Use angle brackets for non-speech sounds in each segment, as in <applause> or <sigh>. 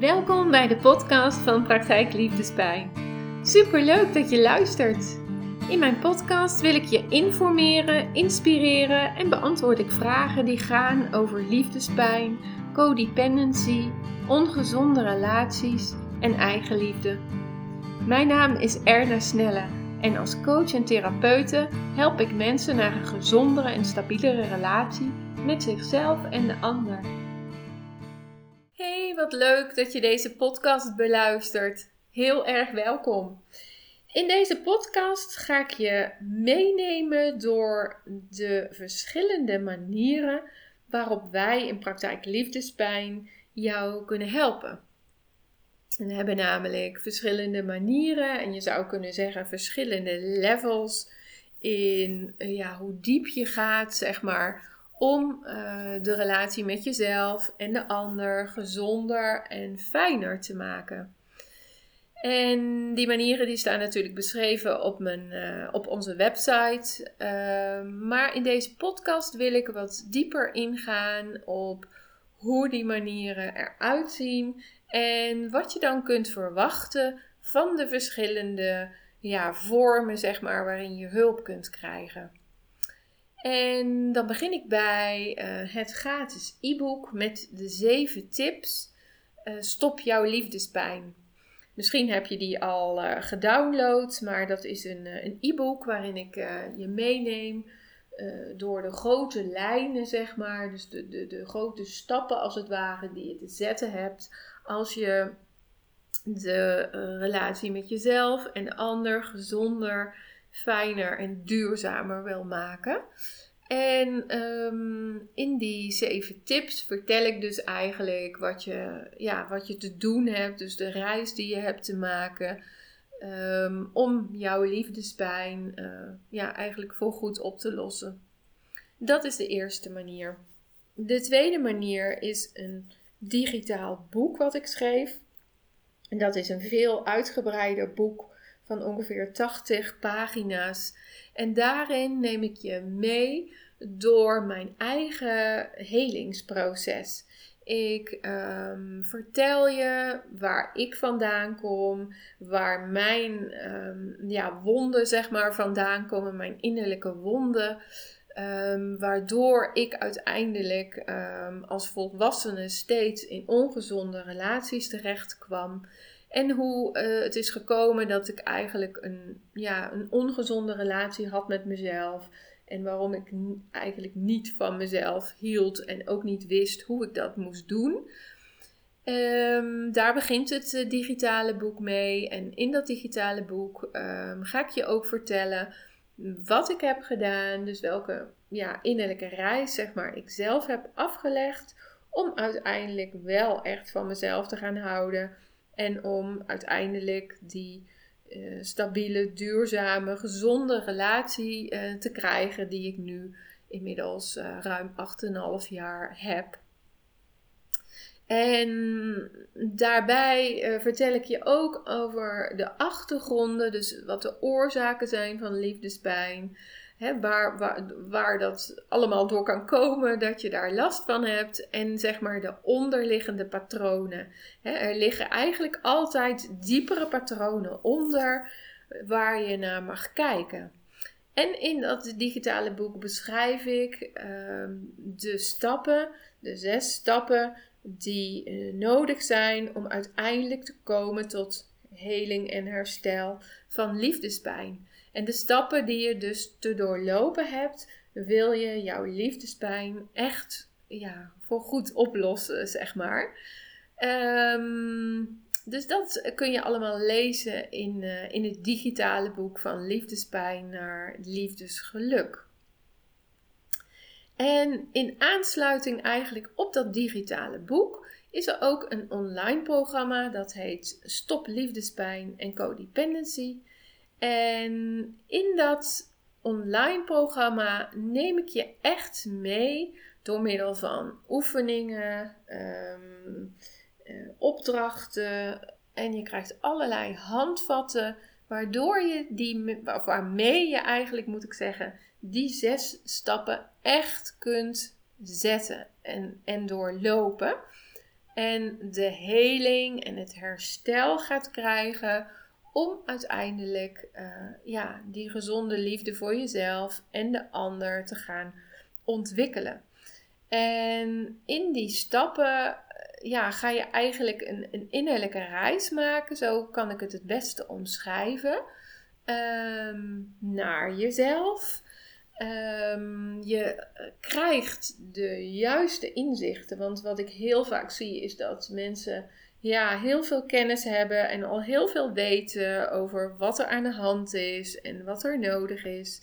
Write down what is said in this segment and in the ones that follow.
Welkom bij de podcast van Praktijk Liefdespijn. Superleuk dat je luistert. In mijn podcast wil ik je informeren, inspireren en beantwoord ik vragen die gaan over liefdespijn, codependency, ongezonde relaties en eigenliefde. Mijn naam is Erna Snelle en als coach en therapeute help ik mensen naar een gezondere en stabielere relatie met zichzelf en de ander. Hey, wat leuk dat je deze podcast beluistert. Heel erg welkom. In deze podcast ga ik je meenemen door de verschillende manieren waarop wij in praktijk liefdespijn jou kunnen helpen. We hebben namelijk verschillende manieren en je zou kunnen zeggen verschillende levels in ja, hoe diep je gaat, zeg maar, om uh, de relatie met jezelf en de ander gezonder en fijner te maken. En die manieren die staan natuurlijk beschreven op, mijn, uh, op onze website. Uh, maar in deze podcast wil ik wat dieper ingaan op hoe die manieren eruit zien en wat je dan kunt verwachten van de verschillende ja, vormen, zeg maar, waarin je hulp kunt krijgen. En dan begin ik bij uh, het gratis e-book met de zeven tips. Uh, stop jouw liefdespijn. Misschien heb je die al uh, gedownload, maar dat is een, een e-book waarin ik je meeneem door de grote lijnen, zeg maar. Dus de, de, de grote stappen als het ware die je te zetten hebt als je de relatie met jezelf en de ander gezonder fijner en duurzamer wil maken. En ehm, in die zeven tips vertel ik dus eigenlijk wat je, ja, wat je te doen hebt. Dus de reis die je hebt te maken. Ehm, om jouw liefdespijn uh, ja, eigenlijk voorgoed op te lossen. Dat is de eerste manier. De tweede manier is een digitaal boek wat ik schreef. En dat is een veel uitgebreider boek van ongeveer 80 pagina's. En daarin neem ik je mee door mijn eigen helingsproces. Ik um, vertel je waar ik vandaan kom, waar mijn um, ja, wonden zeg maar vandaan komen, mijn innerlijke wonden. Um, waardoor ik uiteindelijk als volwassene steeds in ongezonde relaties terecht kwam. En hoe uh, het is gekomen dat ik eigenlijk een, ja, een ongezonde relatie had met mezelf. En waarom ik eigenlijk niet van mezelf hield en ook niet wist hoe ik dat moest doen. Um, daar begint het uh, digitale boek mee. En in dat digitale boek um, ga ik je ook vertellen wat ik heb gedaan. Dus welke ja, innerlijke reis zeg maar, ik zelf heb afgelegd. Om uiteindelijk wel echt van mezelf te gaan houden. En om uiteindelijk die uh, stabiele, duurzame, gezonde relatie uh, te krijgen die ik nu inmiddels uh, ruim 8,5 jaar heb. En daarbij vertel ik je ook over de achtergronden, dus wat de oorzaken zijn van liefdespijn waar, waar, dat allemaal door kan komen, dat je daar last van hebt. En zeg maar de onderliggende patronen. er liggen eigenlijk altijd diepere patronen onder waar je naar mag kijken. En in dat digitale boek beschrijf ik ehm, de stappen, de zes stappen die eh, nodig zijn om uiteindelijk te komen tot heling en herstel van liefdespijn. En de stappen die je dus te doorlopen hebt, wil je jouw liefdespijn echt ja, voor goed oplossen, zeg maar. Ehm, dus dat kun je allemaal lezen in, uh, in het digitale boek van liefdespijn naar liefdesgeluk. En in aansluiting eigenlijk op dat digitale boek is er ook een online programma dat heet Stop Liefdespijn en Codependency. En in dat online programma neem ik je echt mee door middel van oefeningen, ehm, eh, opdrachten en je krijgt allerlei handvatten waardoor je die, waarmee je eigenlijk moet ik zeggen, die zes stappen echt kunt zetten en, en doorlopen. En de heling en het herstel gaat krijgen om uiteindelijk uh, ja, die gezonde liefde voor jezelf en de ander te gaan ontwikkelen. En in die stappen eh, ja, ga je eigenlijk een, een innerlijke reis maken, zo kan ik het het beste omschrijven, um, naar jezelf. Um, je krijgt de juiste inzichten, want wat ik heel vaak zie is dat mensen ja, heel veel kennis hebben en al heel veel weten over wat er aan de hand is en wat er nodig is.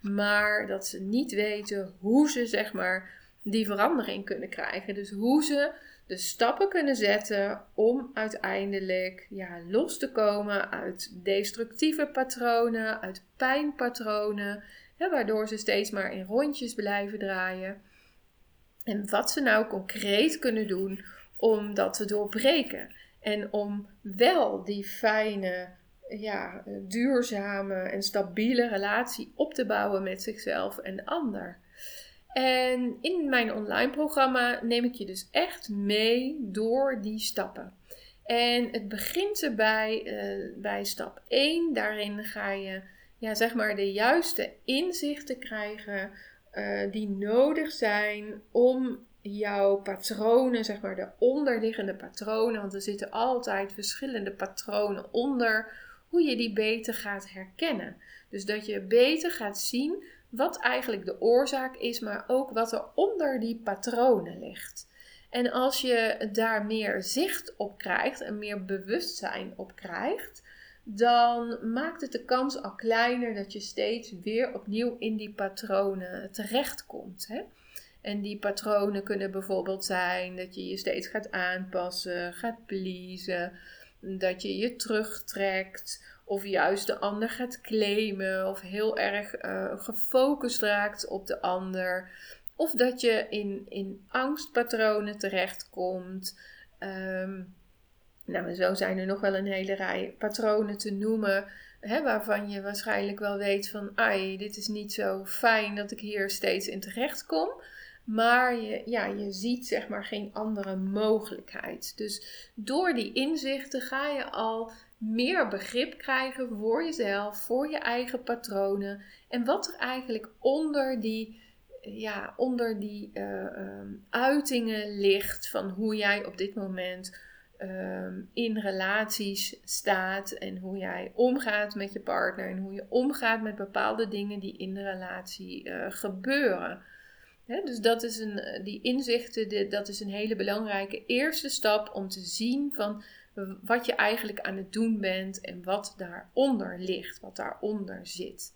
Maar dat ze niet weten hoe ze zeg maar die verandering kunnen krijgen. Dus hoe ze de stappen kunnen zetten om uiteindelijk ja, los te komen uit destructieve patronen, uit pijnpatronen, waardoor ze steeds maar in rondjes blijven draaien. En wat ze nou concreet kunnen doen om dat te doorbreken. En om wel die fijne, ja, duurzame en stabiele relatie op te bouwen met zichzelf en de ander. En in mijn online programma neem ik je dus echt mee door die stappen. En het begint erbij uh, bij stap 1. Daarin ga je ja, zeg maar de juiste inzichten krijgen uh, die nodig zijn om jouw patronen, zeg maar de onderliggende patronen, want er zitten altijd verschillende patronen onder, hoe je die beter gaat herkennen. Dus dat je beter gaat zien wat eigenlijk de oorzaak is, maar ook wat er onder die patronen ligt. En als je daar meer zicht op krijgt en meer bewustzijn op krijgt, dan maakt het de kans al kleiner dat je steeds weer opnieuw in die patronen terechtkomt. Hè? En die patronen kunnen bijvoorbeeld zijn dat je je steeds gaat aanpassen, gaat pleasen, dat je je terugtrekt of juist de ander gaat claimen of heel erg uh, gefocust raakt op de ander. Of dat je in, in angstpatronen terechtkomt. Um, nou, zo zijn er nog wel een hele rij patronen te noemen. Hè, waarvan je waarschijnlijk wel weet van, ai, dit is niet zo fijn dat ik hier steeds in terecht kom. Maar je, ja, je ziet zeg maar geen andere mogelijkheid. Dus door die inzichten ga je al meer begrip krijgen voor jezelf, voor je eigen patronen. En wat er eigenlijk onder die, ja, onder die uh, uitingen ligt van hoe jij op dit moment ehm, in relaties staat en hoe jij omgaat met je partner en hoe je omgaat met bepaalde dingen die in de relatie uh, gebeuren dus dat is een, eh, die inzichten, dat is een hele belangrijke eerste stap om te zien van wat je eigenlijk aan het doen bent en wat daaronder ligt, wat daaronder zit.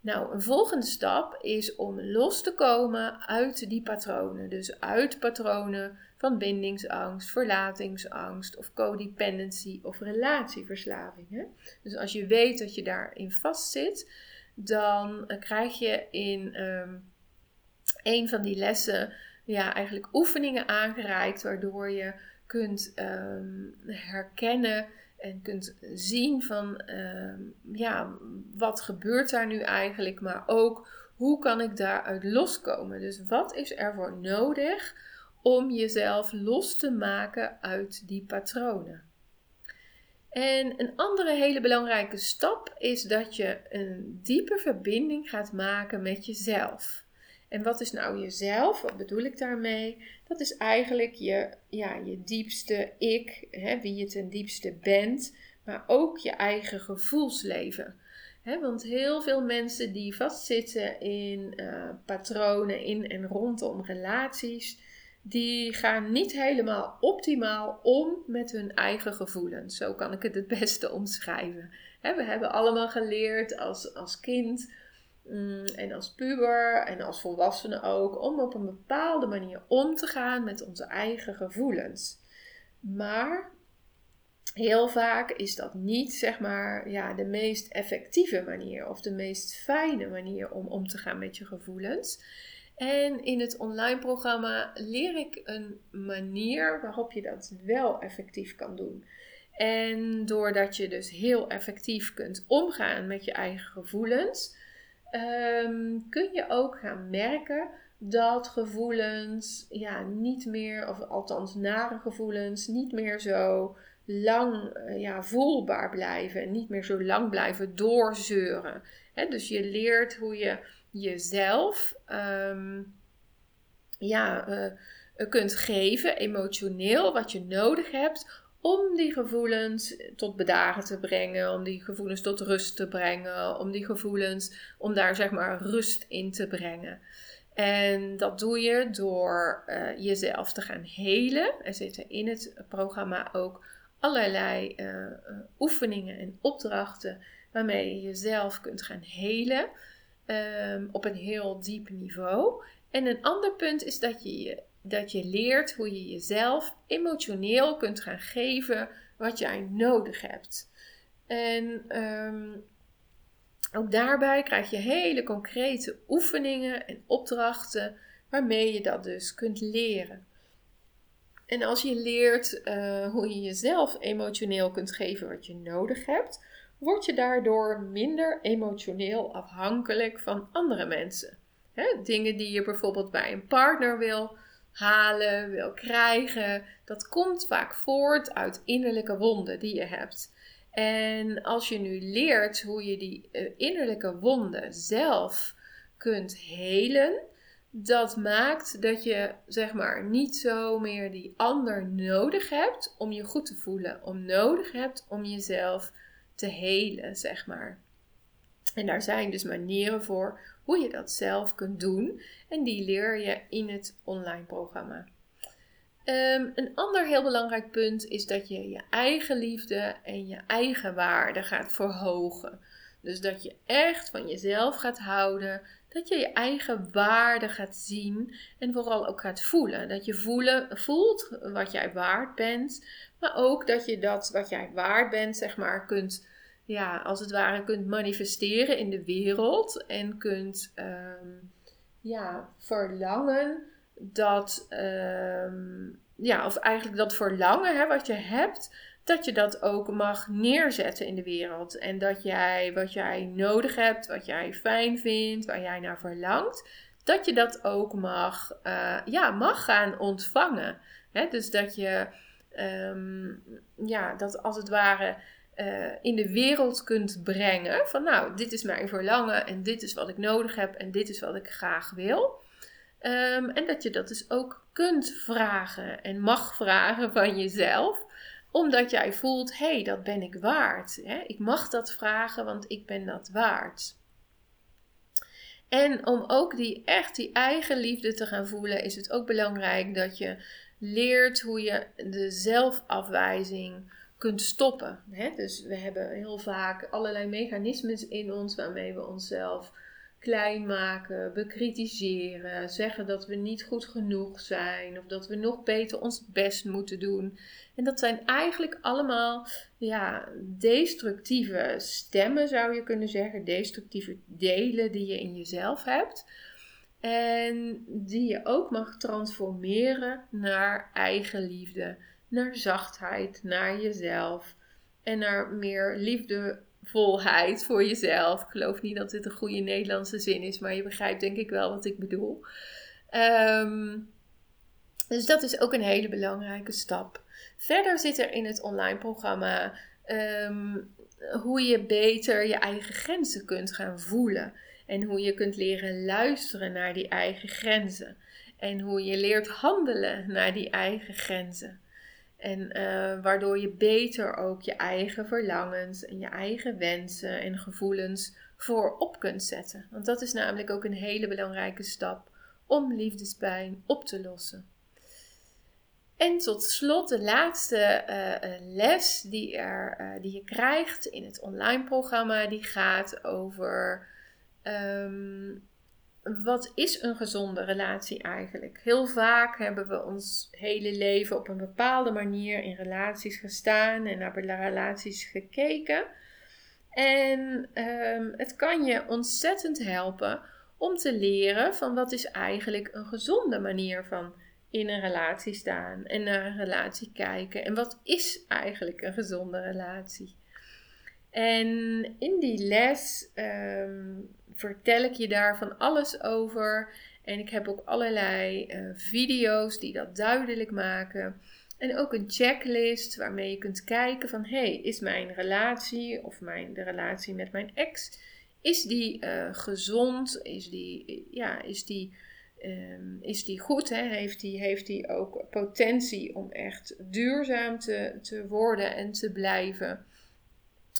Nou, een volgende stap is om los te komen uit die patronen. Dus uit patronen van bindingsangst, verlatingsangst of codependency of relatieverslaving. Dus als je weet dat je daarin vastzit, dan eh, krijg je in ehm, een van die lessen ja, eigenlijk oefeningen aangereikt, waardoor je kunt ehm, herkennen en kunt zien van ehm, ja, wat gebeurt daar nu eigenlijk, maar ook hoe kan ik daaruit loskomen. Dus wat is er voor nodig om jezelf los te maken uit die patronen? En een andere hele belangrijke stap is dat je een diepe verbinding gaat maken met jezelf. En wat is nou jezelf? Wat bedoel ik daarmee? Dat is eigenlijk je, ja, je diepste ik, hè, wie je ten diepste bent, maar ook je eigen gevoelsleven. Want heel veel mensen die vastzitten in uh, patronen in en rondom relaties, die gaan niet helemaal optimaal om met hun eigen gevoelens. Zo kan ik het het beste omschrijven. We hebben allemaal geleerd als, als kind en als puber en als volwassene ook, om op een bepaalde manier om te gaan met onze eigen gevoelens. Maar heel vaak is dat niet, zeg maar, ja, de meest effectieve manier of de meest fijne manier om om te gaan met je gevoelens. En in het online programma leer ik een manier waarop je dat wel effectief kan doen. En doordat je dus heel effectief kunt omgaan met je eigen gevoelens, Ehm, kun je ook gaan merken dat gevoelens ja, niet meer, of althans nare gevoelens, niet meer zo lang eh, ja, voelbaar blijven en niet meer zo lang blijven doorzeuren. dus je leert hoe je jezelf ehm, ja, uh, kunt geven, emotioneel, wat je nodig hebt om die gevoelens tot bedagen te brengen, om die gevoelens tot rust te brengen, om die gevoelens, om daar zeg maar rust in te brengen. En dat doe je door uh, jezelf te gaan helen. Er zitten in het programma ook allerlei uh, oefeningen en opdrachten waarmee je jezelf kunt gaan helen um, op een heel diep niveau. En een ander punt is dat je, dat je leert hoe je jezelf emotioneel kunt gaan geven wat jij nodig hebt. En um, ook daarbij krijg je hele concrete oefeningen en opdrachten waarmee je dat dus kunt leren. En als je leert uh, hoe je jezelf emotioneel kunt geven wat je nodig hebt, word je daardoor minder emotioneel afhankelijk van andere mensen. dingen die je bijvoorbeeld bij een partner wil halen, wil krijgen, dat komt vaak voort uit innerlijke wonden die je hebt. En als je nu leert hoe je die eh, innerlijke wonden zelf kunt helen, dat maakt dat je zeg maar niet zo meer die ander nodig hebt om je goed te voelen, om nodig hebt om jezelf te helen, zeg maar. En daar zijn dus manieren voor hoe je dat zelf kunt doen en die leer je in het online programma. Ehm, een ander heel belangrijk punt is dat je je eigen liefde en je eigen waarde gaat verhogen. Dus dat je echt van jezelf gaat houden, dat je je eigen waarde gaat zien en vooral ook gaat voelen. Dat je voelen, voelt wat jij waard bent, maar ook dat je dat wat jij waard bent, zeg maar, kunt, ja, als het ware, kunt manifesteren in de wereld en kunt, ehm, ja, verlangen dat, ehm, ja, of eigenlijk dat verlangen hè, wat je hebt, dat je dat ook mag neerzetten in de wereld. En dat jij wat jij nodig hebt, wat jij fijn vindt, waar jij naar verlangt, dat je dat ook mag, uh, ja, mag gaan ontvangen. Hè? Dus dat je, ehm, ja, dat als het ware. Uh, in de wereld kunt brengen van nou, dit is mijn verlangen en dit is wat ik nodig heb en dit is wat ik graag wil. Um, en dat je dat dus ook kunt vragen en mag vragen van jezelf omdat jij voelt, hé, hey, dat ben ik waard. Hè? Ik mag dat vragen, want ik ben dat waard. En om ook die echt die eigen liefde te gaan voelen, is het ook belangrijk dat je leert hoe je de zelfafwijzing kunt stoppen. Hè? Dus we hebben heel vaak allerlei mechanismes in ons waarmee we onszelf klein maken, bekritiseren, zeggen dat we niet goed genoeg zijn of dat we nog beter ons best moeten doen. En dat zijn eigenlijk allemaal ja, destructieve stemmen, zou je kunnen zeggen, destructieve delen die je in jezelf hebt. En die je ook mag transformeren naar eigen liefde, naar zachtheid, naar jezelf en naar meer liefde volheid voor jezelf. Ik geloof niet dat dit een goede Nederlandse zin is, maar je begrijpt denk ik wel wat ik bedoel. Ehm, dus dat is ook een hele belangrijke stap. Verder zit er in het online programma ehm, hoe je beter je eigen grenzen kunt gaan voelen. En hoe je kunt leren luisteren naar die eigen grenzen. En hoe je leert handelen naar die eigen grenzen. En eh, waardoor je beter ook je eigen verlangens en je eigen wensen en gevoelens voorop kunt zetten. Want dat is namelijk ook een hele belangrijke stap om liefdespijn op te lossen. En tot slot de laatste eh, eh, les die, er, die je krijgt in het online programma, die gaat over ehm, wat is een gezonde relatie eigenlijk? Heel vaak hebben we ons hele leven op een bepaalde manier in relaties gestaan en naar relaties gekeken. En um, het kan je ontzettend helpen om te leren van wat is eigenlijk een gezonde manier van in een relatie staan en naar een relatie kijken. En wat is eigenlijk een gezonde relatie? En in die les um, vertel ik je daar van alles over. En ik heb ook allerlei uh, video's die dat duidelijk maken. En ook een checklist waarmee je kunt kijken van hey, is mijn relatie of mijn, de relatie met mijn ex, is die uh, gezond? Is die, ja, is die, um, is die goed? Hè? Heeft, die, heeft die ook potentie om echt duurzaam te, te worden en te blijven?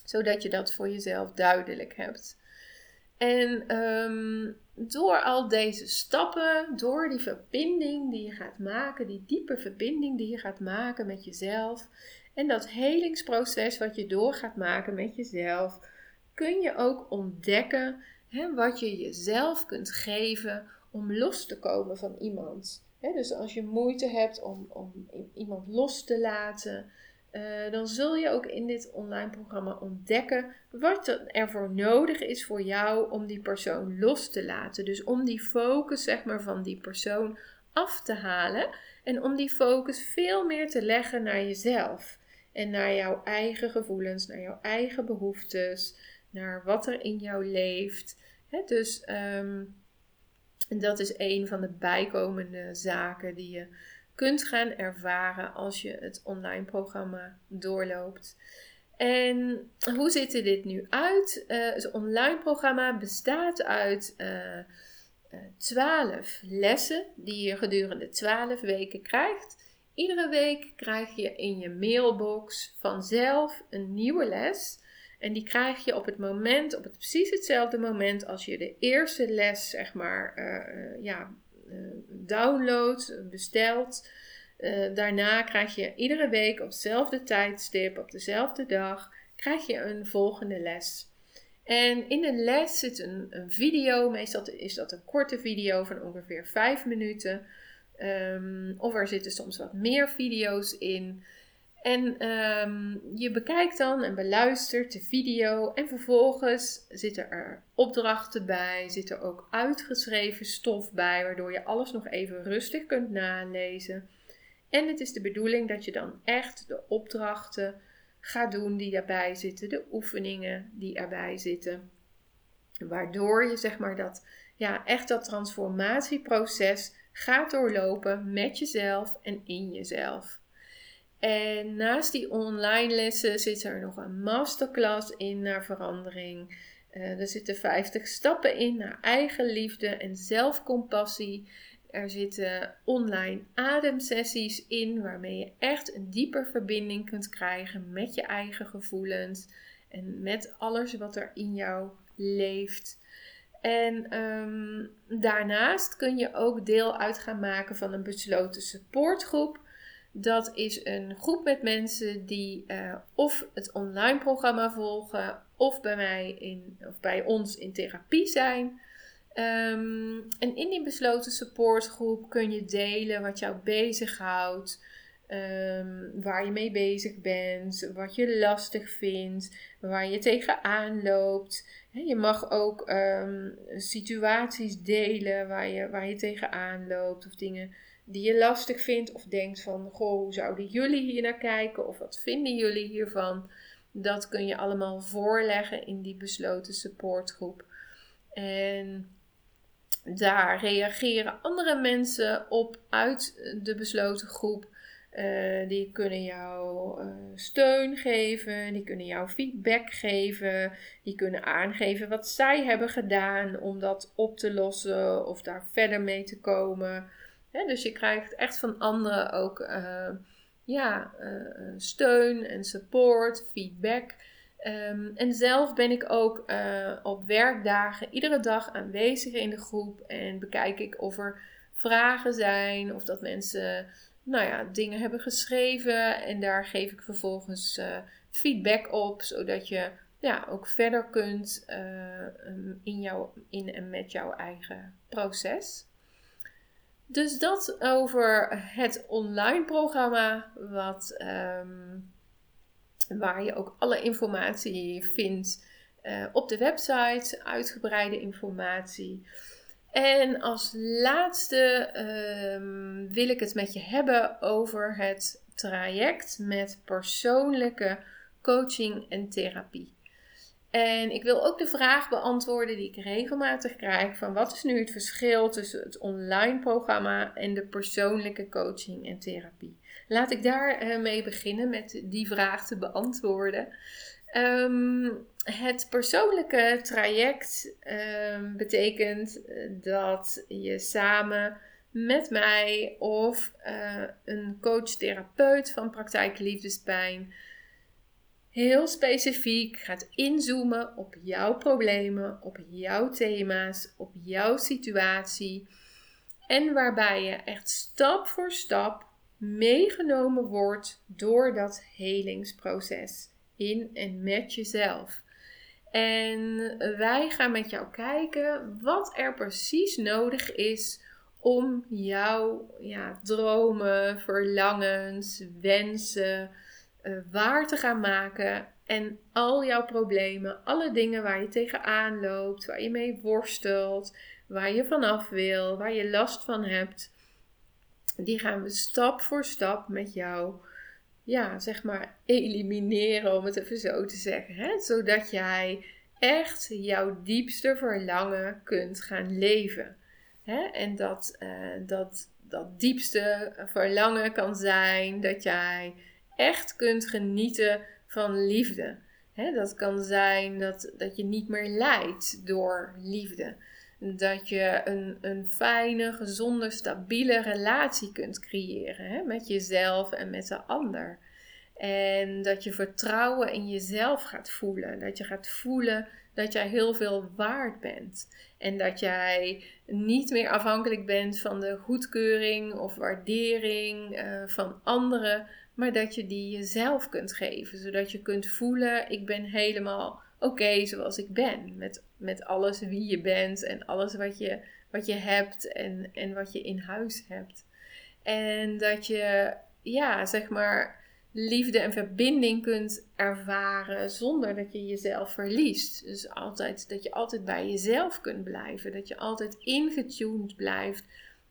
Zodat je dat voor jezelf duidelijk hebt. En um, door al deze stappen, door die verbinding die je gaat maken, die diepe verbinding die je gaat maken met jezelf en dat helingsproces wat je door gaat maken met jezelf, kun je ook ontdekken wat je jezelf kunt geven om los te komen van iemand. dus als je moeite hebt om, om iemand los te laten, uh, dan zul je ook in dit online programma ontdekken wat er ervoor nodig is voor jou om die persoon los te laten. Dus om die focus zeg maar, van die persoon af te halen en om die focus veel meer te leggen naar jezelf en naar jouw eigen gevoelens, naar jouw eigen behoeftes, naar wat er in jou leeft. dus um, dat is een van de bijkomende zaken die je kunt gaan ervaren als je het online programma doorloopt. En hoe ziet dit nu uit? Uh, het online programma bestaat uit uh, eh, 12 eh, lessen die je gedurende 12 weken krijgt. Iedere week krijg je in je mailbox vanzelf een nieuwe les. En die krijg je op het moment, op het precies hetzelfde moment als je de eerste les, zeg maar, ja, downloadt, bestelt. Uh, daarna krijg je iedere week op hetzelfde tijdstip, op dezelfde dag, krijg je een volgende les. En in de les zit een, een video, meestal is dat een korte video van ongeveer 5 minuten. Um, of er zitten soms wat meer video's in. En um, je bekijkt dan en beluistert de video en vervolgens zitten er opdrachten bij, zit er ook uitgeschreven stof bij, waardoor je alles nog even rustig kunt nalezen. En het is de bedoeling dat je dan echt de opdrachten gaat doen die daarbij zitten, de oefeningen die erbij zitten. Waardoor je zeg maar dat, ja, echt dat transformatieproces gaat doorlopen met jezelf en in jezelf. En naast die online lessen zit er nog een masterclass in naar verandering. Uh, er zitten 50 stappen in naar eigen liefde en zelfcompassie. Er zitten online ademsessies in waarmee je echt een dieper verbinding kunt krijgen met je eigen gevoelens en met alles wat er in jou leeft. En um, daarnaast kun je ook deel uit gaan maken van een besloten supportgroep. Dat is een groep met mensen die uh, of het online programma volgen, of bij mij in, of bij ons in therapie zijn. Um, en in die besloten supportgroep kun je delen wat jou bezighoudt, um, waar je mee bezig bent, wat je lastig vindt, waar je tegenaan loopt. je mag ook um, situaties delen waar je, waar je tegenaan loopt of dingen die je lastig vindt of denkt van, goh, hoe zouden jullie hier naar kijken of wat vinden jullie hiervan? Dat kun je allemaal voorleggen in die besloten supportgroep. En daar reageren andere mensen op uit de besloten groep. Uh, die kunnen jou uh, steun geven, die kunnen jou feedback geven, die kunnen aangeven wat zij hebben gedaan om dat op te lossen of daar verder mee te komen. Dus je krijgt echt van anderen ook uh, ja, steun en support, feedback. Um, en zelf ben ik ook uh, op werkdagen iedere dag aanwezig in de groep en bekijk ik of er vragen zijn of dat mensen nou ja, dingen hebben geschreven en daar geef ik vervolgens feedback op, zodat je ja, ook verder kunt in, jou, in en met jouw eigen proces. Dus dat over het online programma, wat um, waar je ook alle informatie vindt uh, op de website, uitgebreide informatie. En als laatste uh, wil ik het met je hebben over het traject met persoonlijke coaching en therapie. En ik wil ook de vraag beantwoorden die ik regelmatig krijg: van wat is nu het verschil tussen het online programma en de persoonlijke coaching en therapie? Laat ik daar uh, mee beginnen met die vraag te beantwoorden. Ehm, het persoonlijke traject um, betekent eh, dat je samen met mij of uh, een coach-therapeut van praktijk liefdespijn heel specifiek gaat inzoomen op jouw problemen, op jouw thema's, op jouw situatie. En waarbij je echt stap voor stap meegenomen wordt door dat helingsproces in en met jezelf. En wij gaan met jou kijken wat er precies nodig is om jouw ja, dromen, verlangens, wensen uh, waar te gaan maken. En al jouw problemen, alle dingen waar je tegenaan loopt, waar je mee worstelt, waar je vanaf wil, waar je last van hebt, die gaan we stap voor stap met jou, ja, zeg maar, elimineren, om het even zo te zeggen. Hè? Zodat jij echt jouw diepste verlangen kunt gaan leven. Hè? En dat, uh, dat, dat diepste verlangen kan zijn dat jij echt kunt genieten van liefde. Dat kan zijn dat, dat je niet meer lijdt door liefde. Dat je een, een fijne, gezonde, stabiele relatie kunt creëren met jezelf en met de ander. En dat je vertrouwen in jezelf gaat voelen. Dat je gaat voelen dat jij heel veel waard bent. En dat jij niet meer afhankelijk bent van de goedkeuring of waardering uh, van anderen, maar dat je die jezelf kunt geven. Zodat je kunt voelen: ik ben helemaal oké zoals ik ben. Met, met alles wie je bent en alles wat je, wat je hebt en, en wat je in huis hebt. En dat je, ja, zeg maar liefde en verbinding kunt ervaren zonder dat je jezelf verliest. Dus altijd, dat je altijd bij jezelf kunt blijven. Dat je altijd ingetuned blijft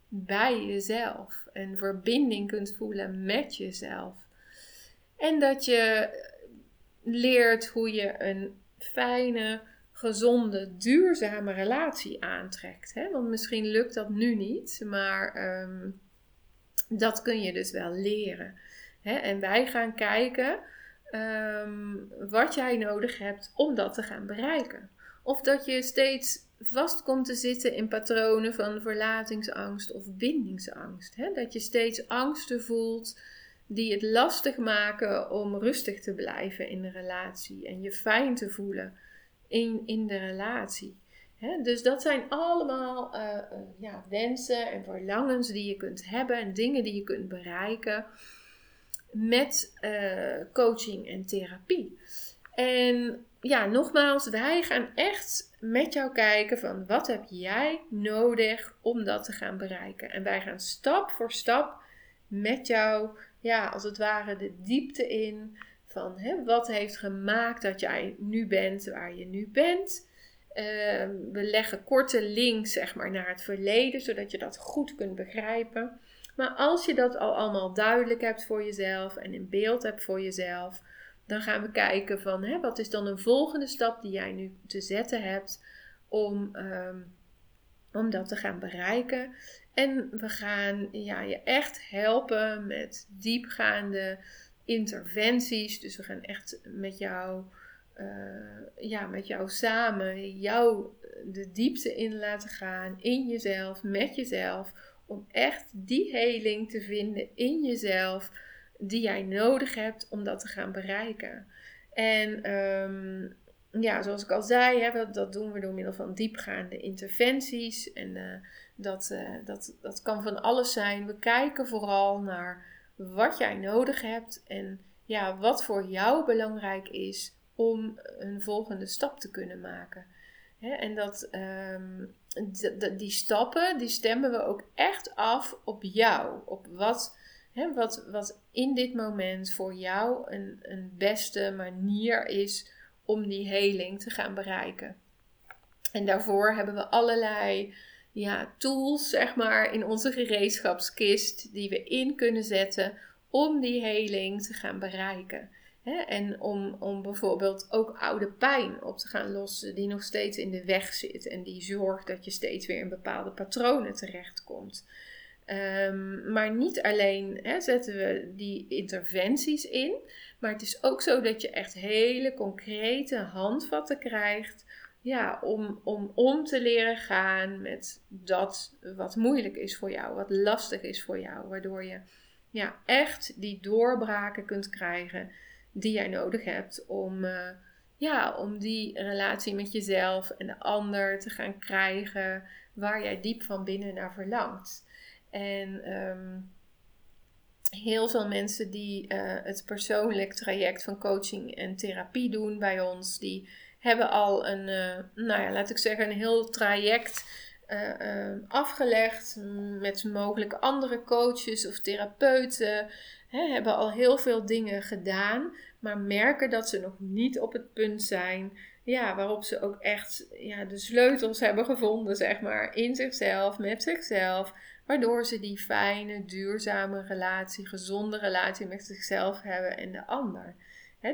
bij jezelf. En verbinding kunt voelen met jezelf. En dat je leert hoe je een fijne, gezonde, duurzame relatie aantrekt. Hè? Want misschien lukt dat nu niet, maar ehm, dat kun je dus wel leren. Hè? En wij gaan kijken ehm, wat jij nodig hebt om dat te gaan bereiken. Of dat je steeds vast komt te zitten in patronen van verlatingsangst of bindingsangst. Hè? Dat je steeds angsten voelt die het lastig maken om rustig te blijven in de relatie en je fijn te voelen in, in de relatie. dus dat zijn allemaal uh, ja, wensen en verlangens die je kunt hebben en dingen die je kunt bereiken met uh, coaching en therapie. En ja, nogmaals, wij gaan echt met jou kijken van wat heb jij nodig om dat te gaan bereiken. En wij gaan stap voor stap met jou, ja, als het ware de diepte in van hè, wat heeft gemaakt dat jij nu bent waar je nu bent. Ehm, we leggen korte links zeg maar, naar het verleden, zodat je dat goed kunt begrijpen. Maar als je dat al allemaal duidelijk hebt voor jezelf en in beeld hebt voor jezelf, dan gaan we kijken van hè, wat is dan een volgende stap die jij nu te zetten hebt om, ehm, om dat te gaan bereiken. En we gaan ja, je echt helpen met diepgaande interventies. Dus we gaan echt met jou, uh, ja, met jou samen jou de diepte in laten gaan in jezelf, met jezelf. Om echt die heling te vinden in jezelf die jij nodig hebt om dat te gaan bereiken. En um, ja, zoals ik al zei, hè, dat, dat, doen we door middel van diepgaande interventies. En uh, dat, uh, dat, dat kan van alles zijn. We kijken vooral naar wat jij nodig hebt en ja, wat voor jou belangrijk is om een volgende stap te kunnen maken. En dat, um, die stappen, die stemmen we ook echt af op jou. Op wat, hè, wat, wat in dit moment voor jou een, een beste manier is om die heling te gaan bereiken. En daarvoor hebben we allerlei ja, tools, zeg maar, in onze gereedschapskist die we in kunnen zetten om die heling te gaan bereiken. En om, om bijvoorbeeld ook oude pijn op te gaan lossen die nog steeds in de weg zit en die zorgt dat je steeds weer in bepaalde patronen terechtkomt. Um, maar niet alleen hè, zetten we die interventies in, maar het is ook zo dat je echt hele concrete handvatten krijgt ja, om, om om te leren gaan met dat wat moeilijk is voor jou, wat lastig is voor jou, waardoor je ja, echt die doorbraken kunt krijgen die jij nodig hebt om, uh, ja, om die relatie met jezelf en de ander te gaan krijgen waar jij diep van binnen naar verlangt. En um, heel veel mensen die uh, het persoonlijk traject van coaching en therapie doen bij ons, die hebben al een, uh, nou ja, laat ik zeggen, een heel traject uh, afgelegd met mogelijk andere coaches of therapeuten. Hè, hebben al heel veel dingen gedaan, maar merken dat ze nog niet op het punt zijn ja, waarop ze ook echt ja, de sleutels hebben gevonden, zeg maar, in zichzelf, met zichzelf. Waardoor ze die fijne, duurzame relatie, gezonde relatie met zichzelf hebben en de ander.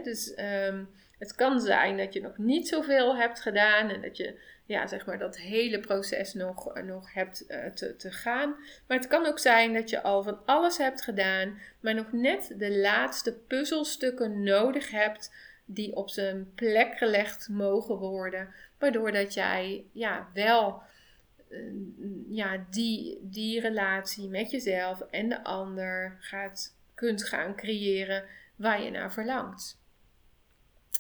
dus um, het kan zijn dat je nog niet zoveel hebt gedaan en dat je ja, zeg maar dat hele proces nog, nog hebt uh, te, te gaan. Maar het kan ook zijn dat je al van alles hebt gedaan, maar nog net de laatste puzzelstukken nodig hebt die op zijn plek gelegd mogen worden. Waardoor dat jij ja, wel ja, die, die relatie met jezelf en de ander gaat, kunt gaan creëren waar je naar verlangt.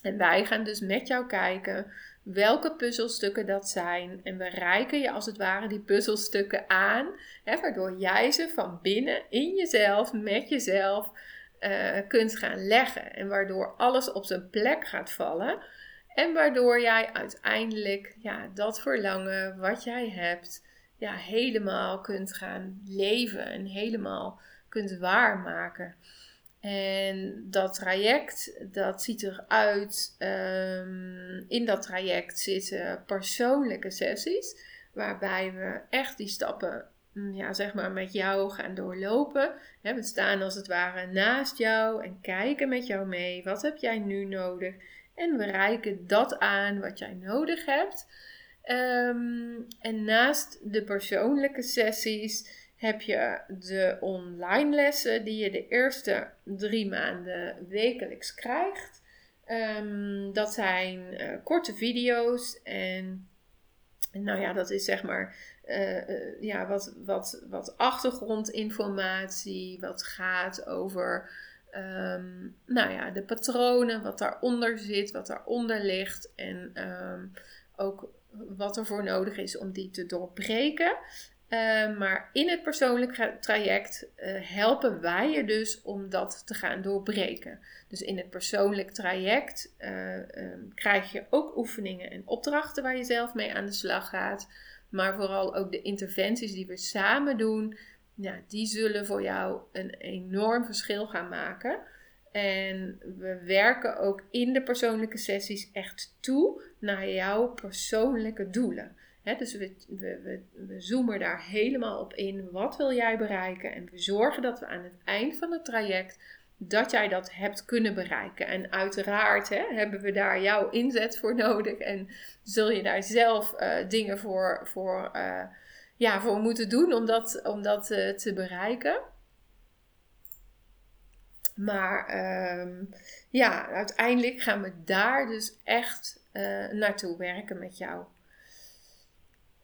En wij gaan dus met jou kijken welke puzzelstukken dat zijn. En we reiken je als het ware die puzzelstukken aan, hè, waardoor jij ze van binnen in jezelf, met jezelf, uh, kunt gaan leggen. En waardoor alles op zijn plek gaat vallen. En waardoor jij uiteindelijk ja, dat verlangen wat jij hebt, ja, helemaal kunt gaan leven en helemaal kunt waarmaken. En dat traject, dat ziet eruit. Um, in dat traject zitten persoonlijke sessies, waarbij we echt die stappen, mm, ja, zeg maar, met jou gaan doorlopen. we staan als het ware naast jou en kijken met jou mee. Wat heb jij nu nodig? En we reiken dat aan wat jij nodig hebt. Um, en naast de persoonlijke sessies heb je de online lessen die je de eerste drie maanden wekelijks krijgt. Um, dat zijn uh, korte video's en nou ja, dat is zeg maar uh, uh, ja, wat, wat, wat achtergrondinformatie, wat gaat over um, nou ja, de patronen, wat daaronder zit, wat daaronder ligt en um, ook wat er voor nodig is om die te doorbreken. Uh, maar in het persoonlijk traject uh, helpen wij je dus om dat te gaan doorbreken. Dus in het persoonlijk traject um, krijg je ook oefeningen en opdrachten waar je zelf mee aan de slag gaat. Maar vooral ook de interventies die we samen doen, ja, die zullen voor jou een enorm verschil gaan maken. En we werken ook in de persoonlijke sessies echt toe naar jouw persoonlijke doelen dus we, we, we, zoomen daar helemaal op in. Wat wil jij bereiken? En we zorgen dat we aan het eind van het traject dat jij dat hebt kunnen bereiken. En uiteraard hebben we daar jouw inzet voor nodig. En zul je daar zelf uh, dingen voor, voor, uh, ja, voor moeten doen om dat, om dat uh, te bereiken. Maar um, ja, uiteindelijk gaan we daar dus echt naartoe werken met jou.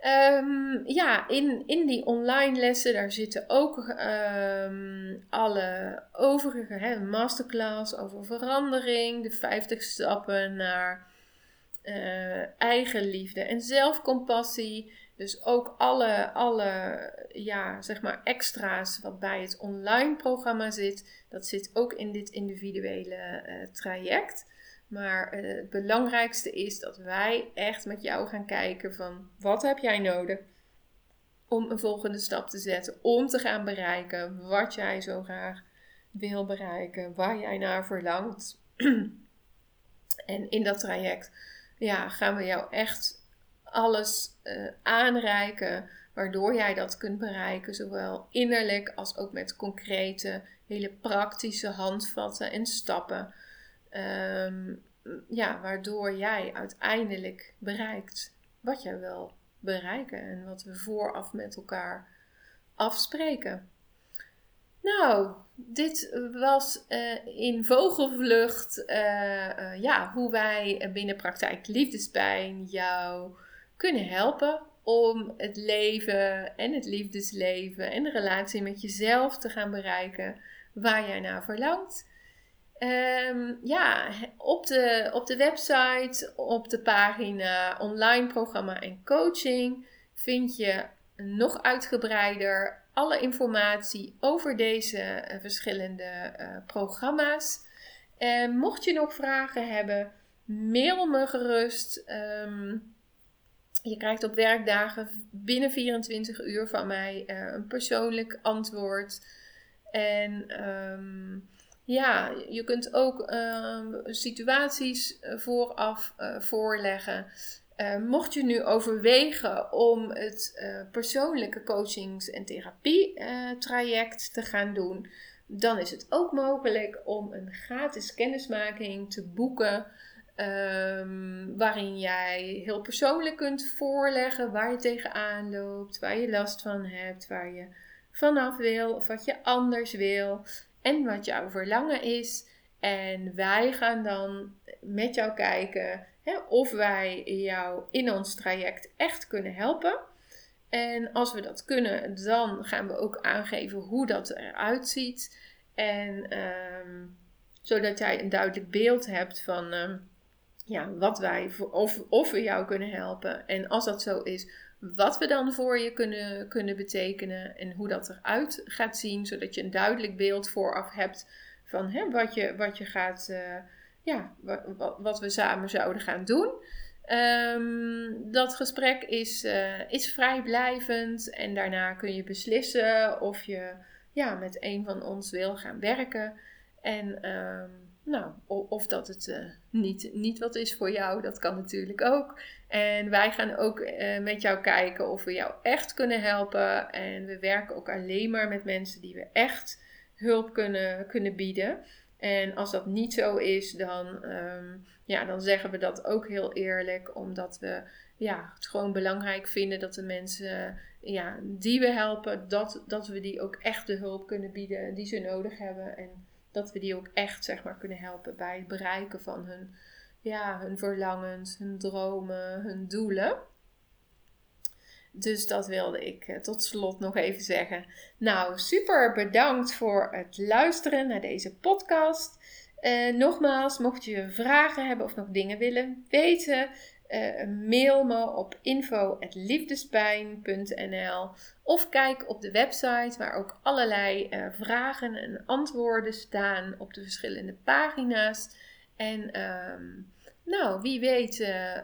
Um, ja, in, in die online lessen, daar zitten ook um, alle overige, hè, masterclass over verandering, de 50 stappen naar uh, eigenliefde en zelfcompassie. Dus ook alle, alle ja, zeg maar extra's wat bij het online programma zit, dat zit ook in dit individuele uh, traject. Maar uh, het belangrijkste is dat wij echt met jou gaan kijken van wat heb jij nodig om een volgende stap te zetten, om te gaan bereiken wat jij zo graag wil bereiken, waar jij naar verlangt. <clears throat> en in dat traject ja, gaan we jou echt alles uh, aanreiken waardoor jij dat kunt bereiken, zowel innerlijk als ook met concrete, hele praktische handvatten en stappen Ehm, ja, waardoor jij uiteindelijk bereikt wat jij wil bereiken en wat we vooraf met elkaar afspreken. Nou, dit was uh, in vogelvlucht uh, ja, hoe wij binnen praktijk liefdespijn jou kunnen helpen om het leven en het liefdesleven en de relatie met jezelf te gaan bereiken waar jij naar verlangt. Um, ja, op de, op de website, op de pagina online programma en coaching vind je nog uitgebreider alle informatie over deze uh, verschillende uh, programma's. En mocht je nog vragen hebben, mail me gerust. Um, je krijgt op werkdagen binnen 24 uur van mij uh, een persoonlijk antwoord. En um, ja, je kunt ook uh, situaties vooraf uh, voorleggen. Mocht je nu overwegen om het persoonlijke coachings- en therapie-traject te gaan doen, dan is het ook mogelijk om een gratis kennismaking te boeken. Um, waarin jij heel persoonlijk kunt voorleggen waar je tegenaan loopt, waar je last van hebt, waar je vanaf wil of wat je anders wil en wat jouw verlangen is. En wij gaan dan met jou kijken hè, of wij jou in ons traject echt kunnen helpen. En als we dat kunnen, dan gaan we ook aangeven hoe dat eruit ziet. En um, zodat jij een duidelijk beeld hebt van um, ja, wat wij, of, of we jou kunnen helpen. En als dat zo is, wat we dan voor je kunnen, kunnen betekenen en hoe dat eruit gaat zien, zodat je een duidelijk beeld vooraf hebt van hè, wat, je, wat je gaat, uh, ja, wat, wat, we samen zouden gaan doen. Um, dat gesprek is, uh, is vrijblijvend en daarna kun je beslissen of je ja, met een van ons wil gaan werken. En um, nou, of dat het uh, niet, niet wat is voor jou, dat kan natuurlijk ook. En wij gaan ook uh, met jou kijken of we jou echt kunnen helpen. En we werken ook alleen maar met mensen die we echt hulp kunnen, kunnen bieden. En als dat niet zo is, dan, um, ja, dan zeggen we dat ook heel eerlijk, omdat we ja, het gewoon belangrijk vinden dat de mensen ja, die we helpen, dat, dat we die ook echt de hulp kunnen bieden die ze nodig hebben. En dat we die ook echt zeg maar, kunnen helpen bij het bereiken van hun, ja, hun verlangens, hun dromen, hun doelen. Dus dat wilde ik eh, tot slot nog even zeggen. Nou, super bedankt voor het luisteren naar deze podcast. Uh, nogmaals, mocht je vragen hebben of nog dingen willen weten, uh, mail me op info.liefdespijn.nl of kijk op de website waar ook allerlei uh, vragen en antwoorden staan op de verschillende pagina's. En um, nou, wie weet uh,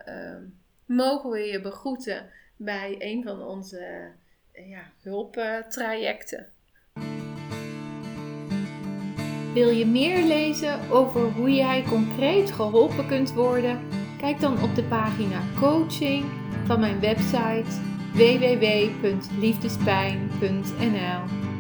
mogen we je begroeten bij een van onze ja, hulptrajecten. Wil je meer lezen over hoe jij concreet geholpen kunt worden? Kijk dan op de pagina coaching van mijn website www.liefdespijn.nl